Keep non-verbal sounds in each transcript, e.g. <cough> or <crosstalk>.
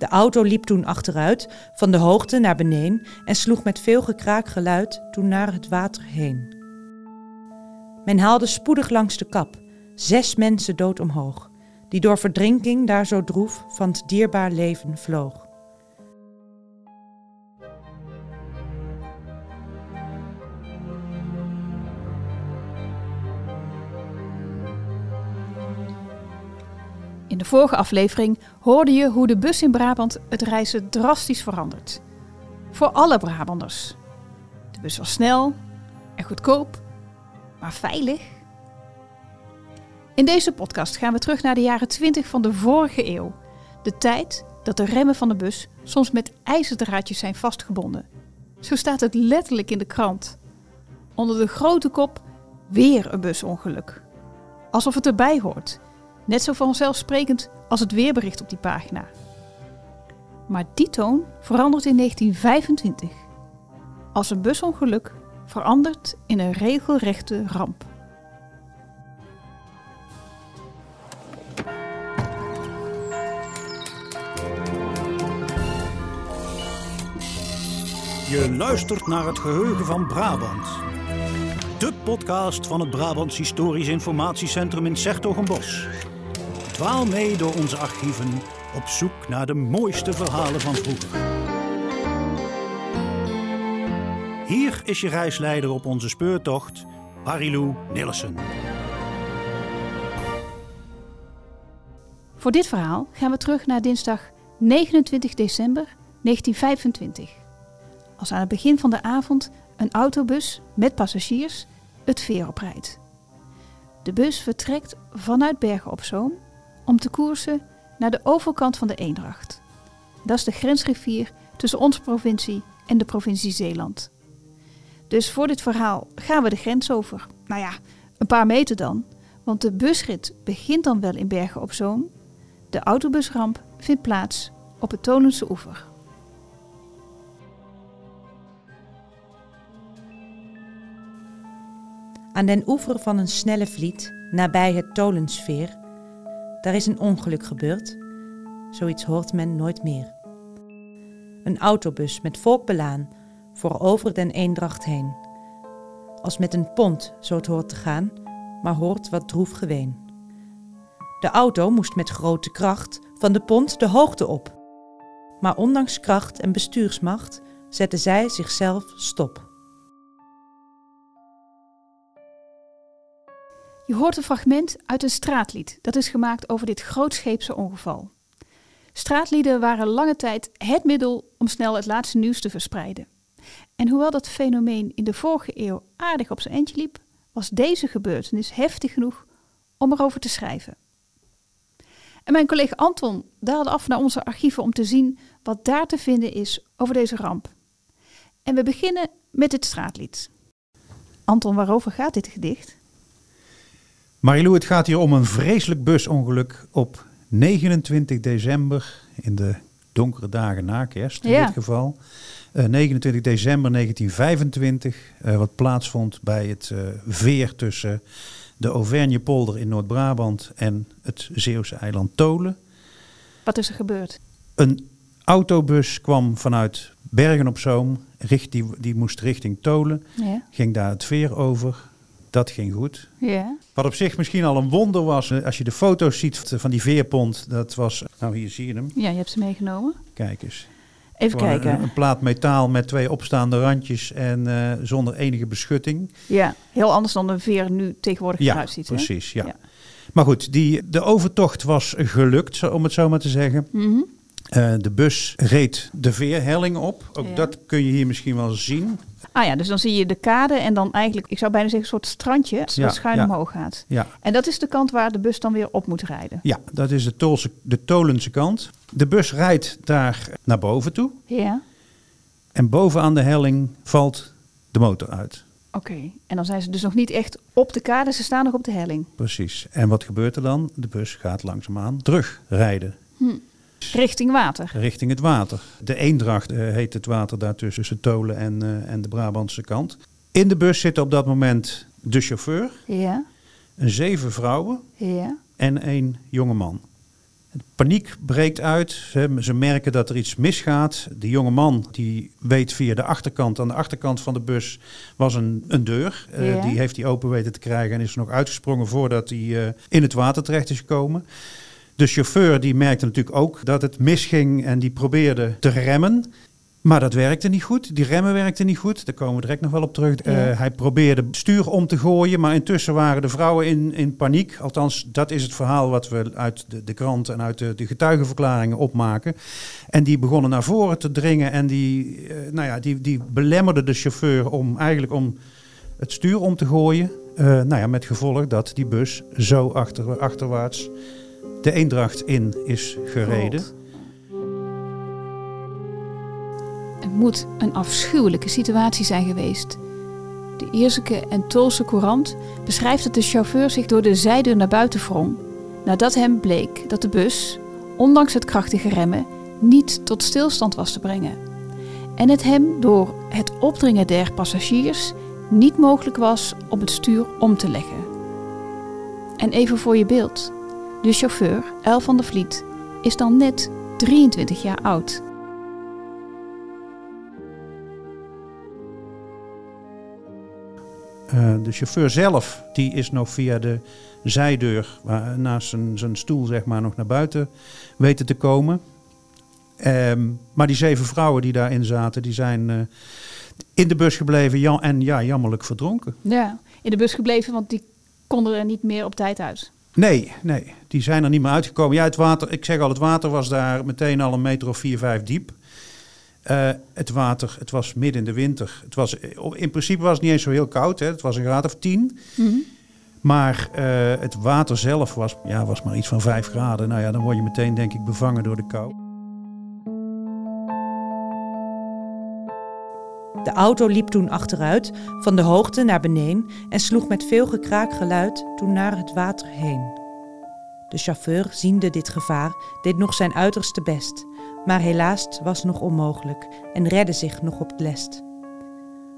De auto liep toen achteruit, van de hoogte naar beneden en sloeg met veel gekraak geluid toen naar het water heen. Men haalde spoedig langs de kap, zes mensen dood omhoog, die door verdrinking daar zo droef van het dierbaar leven vloog. De vorige aflevering hoorde je hoe de bus in Brabant het reizen drastisch verandert. Voor alle Brabanders. De bus was snel en goedkoop, maar veilig. In deze podcast gaan we terug naar de jaren 20 van de vorige eeuw. De tijd dat de remmen van de bus soms met ijzerdraadjes zijn vastgebonden. Zo staat het letterlijk in de krant. Onder de grote kop weer een busongeluk. Alsof het erbij hoort. Net zo vanzelfsprekend als het weerbericht op die pagina. Maar die toon verandert in 1925. Als een busongeluk verandert in een regelrechte ramp. Je luistert naar het geheugen van Brabant. De podcast van het Brabants Historisch Informatiecentrum in Sertogenbos. Dwaal mee door onze archieven op zoek naar de mooiste verhalen van vroeger. Hier is je reisleider op onze speurtocht, Marilou Nillissen. Voor dit verhaal gaan we terug naar dinsdag 29 december 1925. Als aan het begin van de avond een autobus met passagiers het veer oprijdt. De bus vertrekt vanuit Bergen op Zoom om te koersen naar de overkant van de Eendracht. Dat is de grensrivier tussen onze provincie en de provincie Zeeland. Dus voor dit verhaal gaan we de grens over. Nou ja, een paar meter dan, want de busrit begint dan wel in Bergen op Zoom. De autobusramp vindt plaats op het Tolense oever. Aan den oever van een snelle vliet, nabij het Tolensfeer, daar is een ongeluk gebeurd. Zoiets hoort men nooit meer. Een autobus met volk belaan, voor over den Eendracht heen. Als met een pont zo het hoort te gaan, maar hoort wat droef geween. De auto moest met grote kracht van de pont de hoogte op. Maar ondanks kracht en bestuursmacht zette zij zichzelf stop. Je hoort een fragment uit een straatlied dat is gemaakt over dit grootscheepse ongeval. Straatlieden waren lange tijd het middel om snel het laatste nieuws te verspreiden. En hoewel dat fenomeen in de vorige eeuw aardig op zijn eindje liep, was deze gebeurtenis heftig genoeg om erover te schrijven. En mijn collega Anton daalde af naar onze archieven om te zien wat daar te vinden is over deze ramp. En we beginnen met het straatlied. Anton, waarover gaat dit gedicht? Marilou, het gaat hier om een vreselijk busongeluk op 29 december in de donkere dagen na kerst in Ja. dit geval. Eh, 29 december 1925, eh, wat plaatsvond bij het eh, veer tussen de Auvergnepolder in Noord-Brabant en het Zeeuwse eiland Tolen. Wat is er gebeurd? Een autobus kwam vanuit Bergen op Zoom, richt, die, die moest richting Tolen, Ja. ging daar het veer over. Dat ging goed. Ja. Wat op zich misschien al een wonder was, als je de foto's ziet van die veerpont, dat was, nou hier zie je hem, Ja, je hebt ze meegenomen. kijk eens. Even Gewoon kijken. Een, een plaat metaal met twee opstaande randjes en eh, zonder enige beschutting. Ja, heel anders dan de veer nu tegenwoordig Ja, eruit ziet. hè? precies. Ja. Ja. Maar goed, die, de overtocht was gelukt, om het zo maar te zeggen. Mhm. Eh, de bus reed de veerhelling op. Ook Ja. dat kun je hier misschien wel zien. Ah ja, dus dan zie je de kade en dan eigenlijk, ik zou bijna zeggen, een soort strandje dat Ja, schuin ja. omhoog gaat. Ja, En dat is de kant waar de bus dan weer op moet rijden. ja dat is de, Tolse, de Tolense kant. De bus rijdt daar naar boven toe. Ja, En bovenaan de helling valt de motor uit. oké. En dan zijn ze dus nog niet echt op de kade, ze staan nog op de helling. Precies. En wat gebeurt er dan? De bus gaat langzaamaan terugrijden Richting water. richting het water. De Eendracht eh, heet het water daar tussen Tolen en, eh, en de Brabantse kant. In de bus zitten op dat moment de chauffeur, Ja, een zeven vrouwen ja. en één jonge man. Paniek breekt uit. Ze, merken dat er iets misgaat. De jonge man die weet via de achterkant, aan de achterkant van de bus was een, een deur. Eh. Die heeft hij open weten te krijgen en is er nog uitgesprongen voordat hij in het water terecht is gekomen. De chauffeur die merkte natuurlijk ook dat het misging en die probeerde te remmen. Maar dat werkte niet goed. Die remmen werkten niet goed. Daar komen we direct nog wel op terug. Ja. Eh, hij probeerde stuur om te gooien, maar intussen waren de vrouwen in, in paniek. Althans, dat is het verhaal wat we uit de, de krant en uit de, de getuigenverklaringen opmaken. En die begonnen naar voren te dringen en die, eh, nou ja, die, die belemmerden de chauffeur om eigenlijk om het stuur om te gooien. Eh, nou ja, met gevolg dat die bus zo achter, achterwaarts de Eendracht in is gereden. Het moet een afschuwelijke situatie zijn geweest. De Ierseke en Tolse Courant beschrijft dat de chauffeur zich door de zijdeur naar buiten wrong, nadat hem bleek dat de bus, ondanks het krachtige remmen, niet tot stilstand was te brengen. En het hem door het opdringen der passagiers niet mogelijk was om het stuur om te leggen. En even voor je beeld. De chauffeur, El van der Vliet, is dan net 23 jaar oud. Eh, de chauffeur zelf, die is nog via de zijdeur, waar, naast zijn, zijn stoel zeg maar, nog naar buiten weten te komen. Ehm, maar die zeven vrouwen die daarin zaten, die zijn eh, in de bus gebleven ja, en ja, jammerlijk verdronken. Ja, in de bus gebleven, want die konden er niet meer op tijd uit. Nee, nee, die zijn er niet meer uitgekomen. Ja, het water, ik zeg al, het water was daar meteen al een meter of vier, vijf diep. Eh, het water, het was midden in de winter. Het was, in principe was het niet eens zo heel koud, hè. het was een graad of tien. Maar eh, het water zelf was, ja, was maar iets van 5 graden. Nou ja, dan word je meteen denk ik bevangen door de kou. De auto liep toen achteruit, van de hoogte naar beneden en sloeg met veel gekraakgeluid toen naar het water heen. De chauffeur, ziende dit gevaar, deed nog zijn uiterste best, maar helaas was nog onmogelijk en redde zich nog op het lest.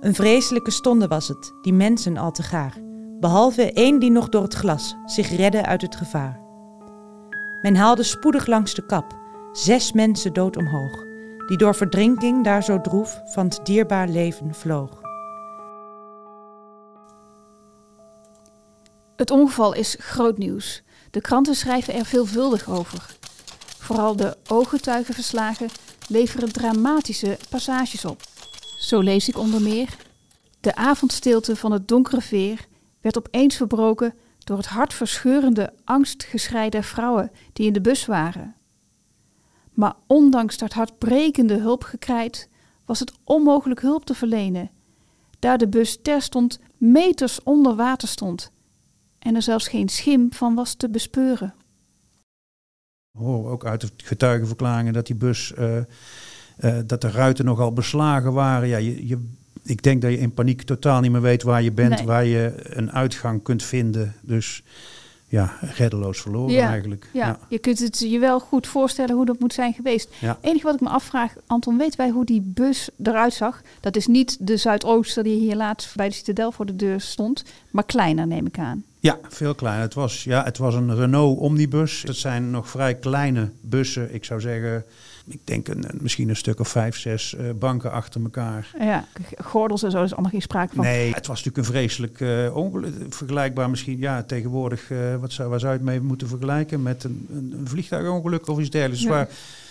Een vreselijke stonde was het, die mensen al te gaar, behalve één die nog door het glas zich redde uit het gevaar. Men haalde spoedig langs de kap, zes mensen dood omhoog, die door verdrinking daar zo droef van het dierbaar leven vloog. Het ongeval is groot nieuws. De kranten schrijven er veelvuldig over. Vooral de ooggetuigenverslagen leveren dramatische passages op. Zo lees ik onder meer: De avondstilte van het donkere veer werd opeens verbroken door het hartverscheurende angstgeschrei der vrouwen die in de bus waren. Maar ondanks dat hartbrekende hulpgekrijt was het onmogelijk hulp te verlenen, daar de bus terstond meters onder water stond en er zelfs geen schim van was te bespeuren. We horen ook uit de getuigenverklaringen dat die bus, eh, eh, dat de ruiten nogal beslagen waren. Ja, je, je, ik denk dat je in paniek totaal niet meer weet waar je bent, Nee. waar je een uitgang kunt vinden. Dus ja, reddeloos verloren Ja, eigenlijk. Ja, je kunt het je wel goed voorstellen hoe dat moet zijn geweest. Ja. Het enige wat ik me afvraag, Anton, weet wij hoe die bus eruit zag? Dat is niet de Zuidooster die hier laatst bij de Citadel voor de deur stond, maar kleiner neem ik aan. Ja, veel kleiner. Het was, ja, het was een Renault Omnibus. Het zijn nog vrij kleine bussen. Ik zou zeggen, ik denk een, misschien een stuk of vijf, zes eh, banken achter elkaar. Ja, gordels en zo, is allemaal geen sprake van. Nee, het was natuurlijk een vreselijk eh, ongeluk. Vergelijkbaar misschien, ja, tegenwoordig, eh, wat zou, waar zou je het mee moeten vergelijken? Met een, een, een vliegtuigongeluk of iets dergelijks. Ja. Waar,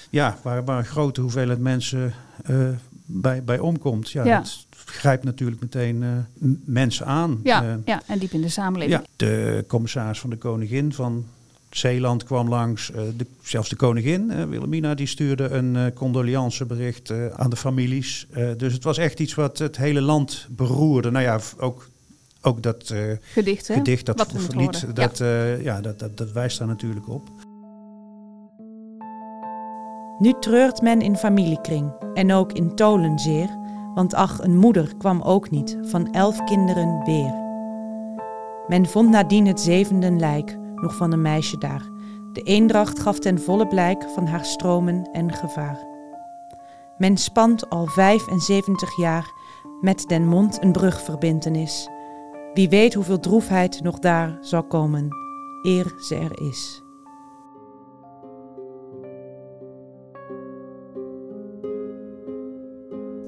ja, waar, waar een grote hoeveelheid mensen bij, bij omkomt. Ja, Ja. dat grijpt natuurlijk meteen mensen aan. Ja, ja, en diep in de samenleving. ja, de commissaris van de Koningin van Zeeland kwam langs. eh, de, zelfs de koningin, eh, Wilhelmina, die stuurde een eh condoleancebericht eh, aan de families. Eh, dus het was echt iets wat het hele land beroerde. Nou ja, ook, ook dat eh, Gedicht, hè? gedicht, dat Wat verliet, dat, eh, ja, dat, dat, dat wijst daar natuurlijk op. Nu treurt men in familiekring en ook in tolen zeer, want ach, een moeder kwam ook niet van elf kinderen weer. Men vond nadien het zevende lijk nog van een meisje daar. De eendracht gaf ten volle blijk van haar stromen en gevaar. Men spant al 75 jaar met den mond een brugverbintenis. Wie weet hoeveel droefheid nog daar zal komen, eer ze er is.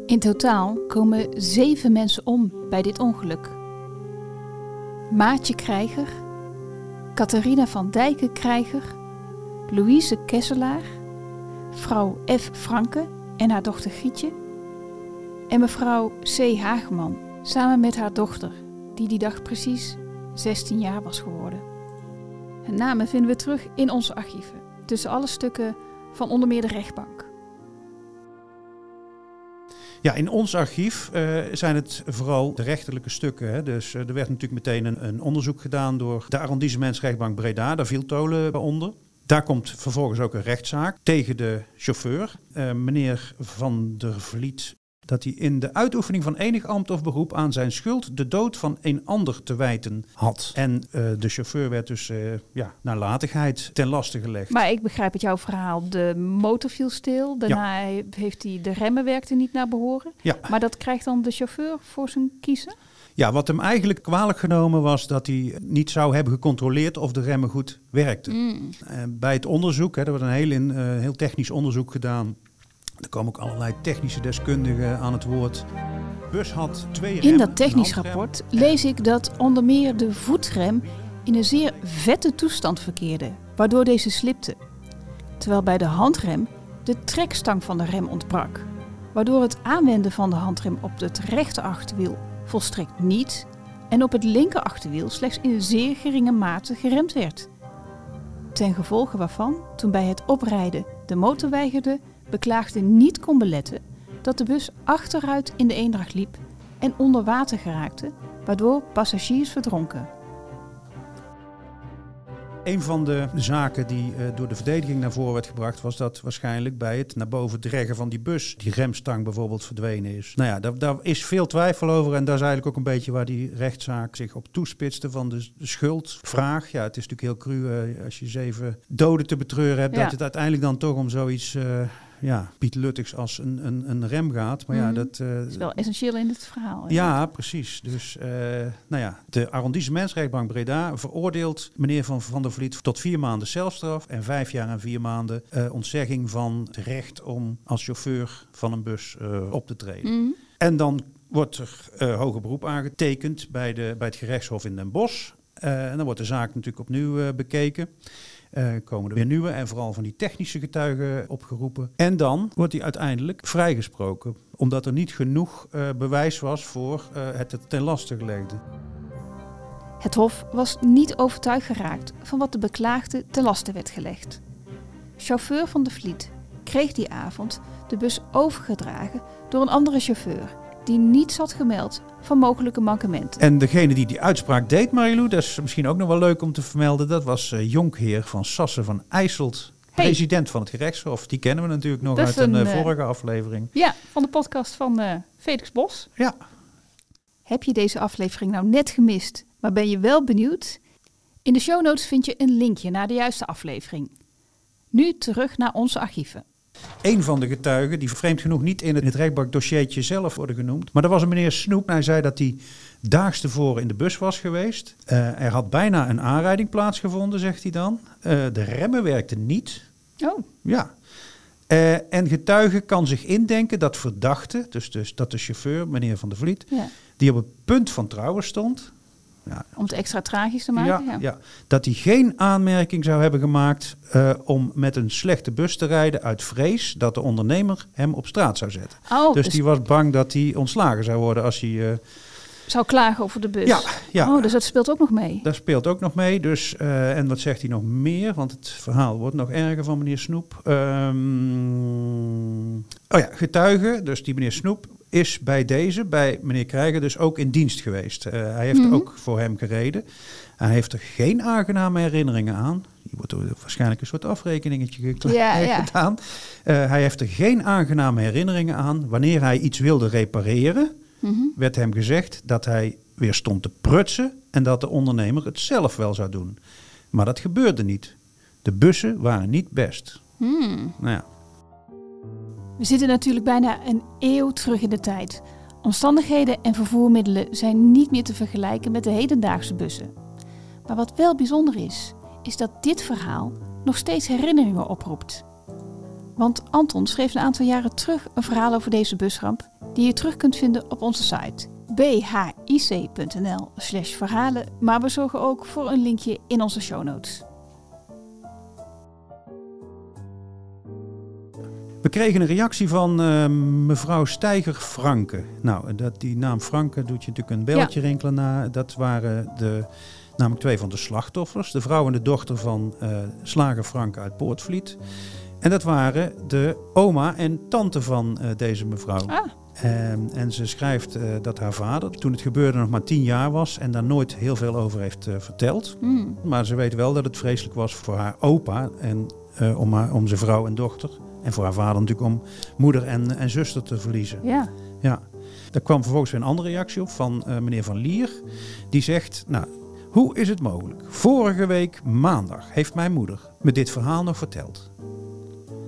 In totaal komen zeven mensen om bij dit ongeluk. Maatje Krijger Catharina van Dijken Krijger, Louise Kesselaar, vrouw F. Franke en haar dochter Gietje en mevrouw C. Hageman samen met haar dochter, die die dag precies 16 jaar was geworden. Hun namen vinden we terug in onze archieven, tussen alle stukken van onder meer de rechtbank. Ja, in ons archief uh, zijn het vooral de rechterlijke stukken. Hè. Dus uh, er werd natuurlijk meteen een, een, onderzoek gedaan door de arrondissementsrechtbank Breda. Daar viel Tolen onder. Daar komt vervolgens ook een rechtszaak tegen de chauffeur. Uh, meneer Van der Vliet dat hij in de uitoefening van enig ambt of beroep aan zijn schuld de dood van een ander te wijten had. En uh, de chauffeur werd dus uh, ja, nalatigheid ten laste gelegd. Maar ik begrijp uit jouw verhaal, de motor viel stil. Daarna ja. heeft hij de remmen werkte niet naar behoren. Ja. Maar dat krijgt dan de chauffeur voor zijn kiezen? Ja, wat hem eigenlijk kwalijk genomen was dat hij niet zou hebben gecontroleerd of de remmen goed werkten. Mm. Bij het onderzoek, hè, er wordt een heel, in, heel technisch onderzoek gedaan er komen ook allerlei technische deskundigen aan het woord. Bus had twee In dat technisch rapport lees ik dat onder meer de voetrem in een zeer vette toestand verkeerde, waardoor deze slipte. Terwijl bij de handrem de trekstang van de rem ontbrak, waardoor het aanwenden van de handrem op het rechter achterwiel volstrekt niet en op het linker achterwiel slechts in zeer geringe mate geremd werd. Ten gevolge waarvan, toen bij het oprijden de motor weigerde, beklaagde niet kon beletten dat de bus achteruit in de eendracht liep en onder water geraakte, waardoor passagiers verdronken. Een van de zaken die uh, door de verdediging naar voren werd gebracht, was dat waarschijnlijk bij het naar boven dreggen van die bus die remstang bijvoorbeeld verdwenen is. Nou ja, daar, daar, is veel twijfel over en dat is eigenlijk ook een beetje waar die rechtszaak zich op toespitste van de, schuldvraag. Ja, het is natuurlijk heel cru uh, als je zeven doden te betreuren hebt, ja. dat het uiteindelijk dan toch om zoiets... Uh, ja, Piet Luttigs als een, een, een rem gaat. Maar mm -hmm. ja, dat uh, is wel essentieel in het verhaal. Ja, ja precies. Dus uh, nou ja, de arrondissementsrechtbank Breda veroordeelt meneer Van, van der Vliet tot vier maanden celstraf en vijf jaar en vier maanden uh, ontzegging van het recht om als chauffeur van een bus op te treden. Mm -hmm. En dan wordt er hoger beroep aangetekend bij, de, bij het gerechtshof in Den Bosch. En dan wordt de zaak natuurlijk opnieuw bekeken. Uh, komen er weer nieuwe en vooral van die technische getuigen opgeroepen. En dan wordt hij uiteindelijk vrijgesproken, omdat er niet genoeg bewijs was voor het ten laste gelegde. Het Hof was niet overtuigd geraakt van wat de beklaagde ten laste werd gelegd. Chauffeur van de Vliet kreeg die avond de bus overgedragen door een andere chauffeur die niets had gemeld van mogelijke mankementen. En degene die die uitspraak deed, Marilou, dat is misschien ook nog wel leuk om te vermelden, dat was uh, Jonkheer van Sassen van IJsselt, hey. president van het gerechtshof. Die kennen we natuurlijk nog uit een, een uh, vorige aflevering. Ja, van de podcast van uh, Felix Bos. Ja. Heb je deze aflevering nou net gemist, maar ben je wel benieuwd? In de show notes vind je een linkje naar de juiste aflevering. Nu terug naar onze archieven. Een van de getuigen, die vreemd genoeg niet in het rechtbankdossiertje zelf worden genoemd. Maar dat was een meneer Snoep. Hij zei dat hij daags tevoren in de bus was geweest. Uh, er had bijna een aanrijding plaatsgevonden, zegt hij dan. Uh, de remmen werkten niet. Oh. Ja. Uh, en getuige kan zich indenken dat verdachte, dus, dus dat de chauffeur, meneer Van der Vliet, ja. die op het punt van trouwen stond, ja. Om het extra tragisch te maken? Ja, ja. ja. dat hij geen aanmerking zou hebben gemaakt uh, om met een slechte bus te rijden uit vrees dat de ondernemer hem op straat zou zetten. Oh, dus, dus die was bang dat hij ontslagen zou worden als hij... Uh, zou klagen over de bus? Ja, ja. Oh, dus dat speelt ook nog mee? Dat speelt ook nog mee. Dus, uh, en wat zegt hij nog meer? Want het verhaal wordt nog erger van meneer Snoep. Um, oh ja, getuige, dus die meneer Snoep is bij deze, bij meneer Krijger, dus ook in dienst geweest. Uh, hij heeft mm-hmm. ook voor hem gereden. Hij heeft er geen aangename herinneringen aan. Hier wordt er waarschijnlijk een soort afrekeningetje ja, <laughs> ja. gedaan. Uh, hij heeft er geen aangename herinneringen aan. Wanneer hij iets wilde repareren, mm-hmm. werd hem gezegd dat hij weer stond te prutsen en dat de ondernemer het zelf wel zou doen. Maar dat gebeurde niet. De bussen waren niet best. Mm. Nou ja. We zitten natuurlijk bijna een eeuw terug in de tijd. Omstandigheden en vervoermiddelen zijn niet meer te vergelijken met de hedendaagse bussen. Maar wat wel bijzonder is, is dat dit verhaal nog steeds herinneringen oproept. Want Anton schreef een aantal jaren terug een verhaal over deze busramp die je terug kunt vinden op onze site bhic.nl slash verhalen, maar we zorgen ook voor een linkje in onze show notes. We kregen een reactie van uh, mevrouw Steiger Franke. Nou, dat, die naam Franke doet je natuurlijk een belletje rinkelen na. Dat waren de, namelijk twee van de slachtoffers. De vrouw en de dochter van uh, slager Franke uit Poortvliet. En dat waren de oma en tante van uh, deze mevrouw. Ah. Um, en ze schrijft uh, dat haar vader, toen het gebeurde, nog maar tien jaar was en daar nooit heel veel over heeft uh, verteld. Mm. Maar ze weet wel dat het vreselijk was voor haar opa en uh, om, haar, om zijn vrouw en dochter. En voor haar vader natuurlijk om moeder en, en zuster te verliezen. Ja. ja. Daar kwam vervolgens weer een andere reactie op van meneer Van Lier. Die zegt, nou, hoe is het mogelijk? Vorige week maandag heeft mijn moeder me dit verhaal nog verteld.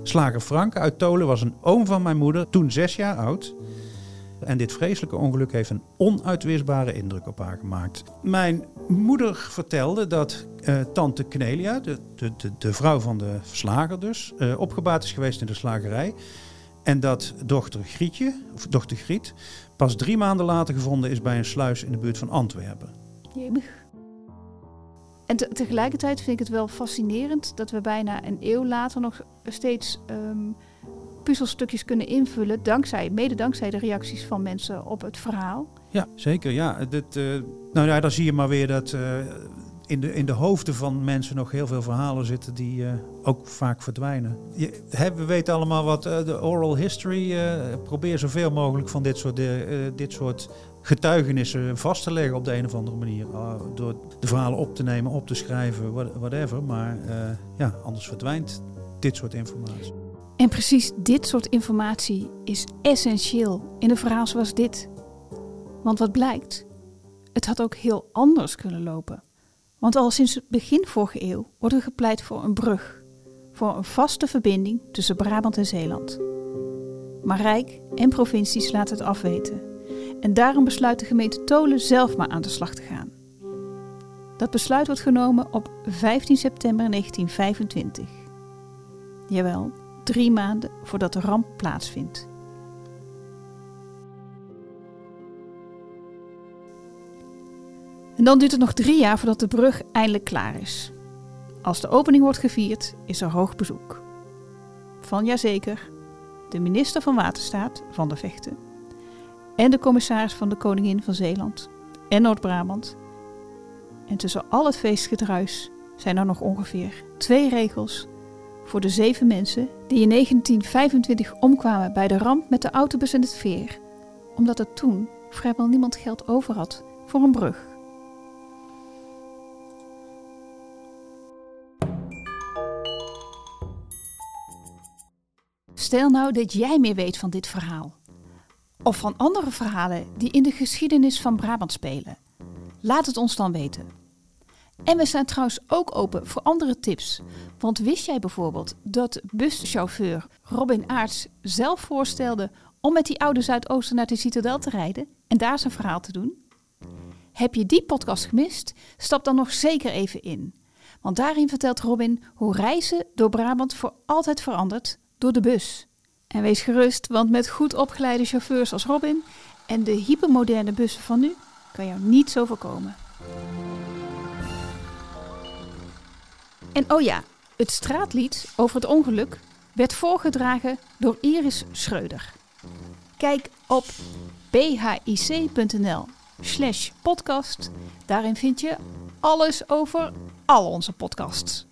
Slager Frank uit Tolen was een oom van mijn moeder, toen zes jaar oud. En dit vreselijke ongeluk heeft een onuitwisbare indruk op haar gemaakt. Mijn moeder vertelde dat uh, tante Knelia, de, de, de, de, vrouw van de slager dus, uh, opgebaat is geweest in de slagerij. En dat dochter Grietje, of dochter Griet, pas drie maanden later gevonden is bij een sluis in de buurt van Antwerpen. Jemig. En te, tegelijkertijd vind ik het wel fascinerend dat we bijna een eeuw later nog steeds um, puzzelstukjes kunnen invullen, dankzij, mede dankzij de reacties van mensen op het verhaal. Ja, zeker. Ja. Dit, uh, nou ja, dan zie je maar weer dat uh, in, de, in de hoofden van mensen nog heel veel verhalen zitten die uh, ook vaak verdwijnen. Je, we weten allemaal wat de oral history. probeer zoveel mogelijk van dit soort, dit soort getuigenissen vast te leggen op de een of andere manier. door de verhalen op te nemen, op te schrijven, whatever. Maar ja, anders verdwijnt dit soort informatie. En precies dit soort informatie is essentieel in een verhaal zoals dit. Want wat blijkt? Het had ook heel anders kunnen lopen. Want al sinds begin vorige eeuw wordt er gepleit voor een brug, voor een vaste verbinding tussen Brabant en Zeeland. Maar Rijk en provincies laten het afweten. En daarom besluit de gemeente Tolen zelf maar aan de slag te gaan. Dat besluit wordt genomen op 15 september 1925. Jawel, drie maanden voordat de ramp plaatsvindt. En dan duurt het nog drie jaar voordat de brug eindelijk klaar is. Als de opening wordt gevierd, is er hoog bezoek. Van jazeker, de minister van Waterstaat, Van der Vechten, en de commissaris van de Koningin van Zeeland en Noord-Brabant. En tussen al het feestgedruis zijn er nog ongeveer twee regels voor de zeven mensen die in 1925 omkwamen bij de ramp met de autobus en het veer, omdat er toen vrijwel niemand geld over had voor een brug. Stel nou dat jij meer weet van dit verhaal. Of van andere verhalen die in de geschiedenis van Brabant spelen. Laat het ons dan weten. En we staan trouwens ook open voor andere tips. Want wist jij bijvoorbeeld dat buschauffeur Robin Aarts zelf voorstelde om met die oude Zuidooster naar de Citadel te rijden en daar zijn verhaal te doen? Heb je die podcast gemist? Stap dan nog zeker even in. Want daarin vertelt Robin hoe reizen door Brabant voor altijd verandert door de bus. En wees gerust, want met goed opgeleide chauffeurs als Robin en de hypermoderne bussen van nu kan jou niet zo voorkomen. En oh ja, het straatlied over het ongeluk werd voorgedragen door Iris Schreuder. Kijk op bhic.nl slash podcast. Daarin vind je alles over al onze podcasts.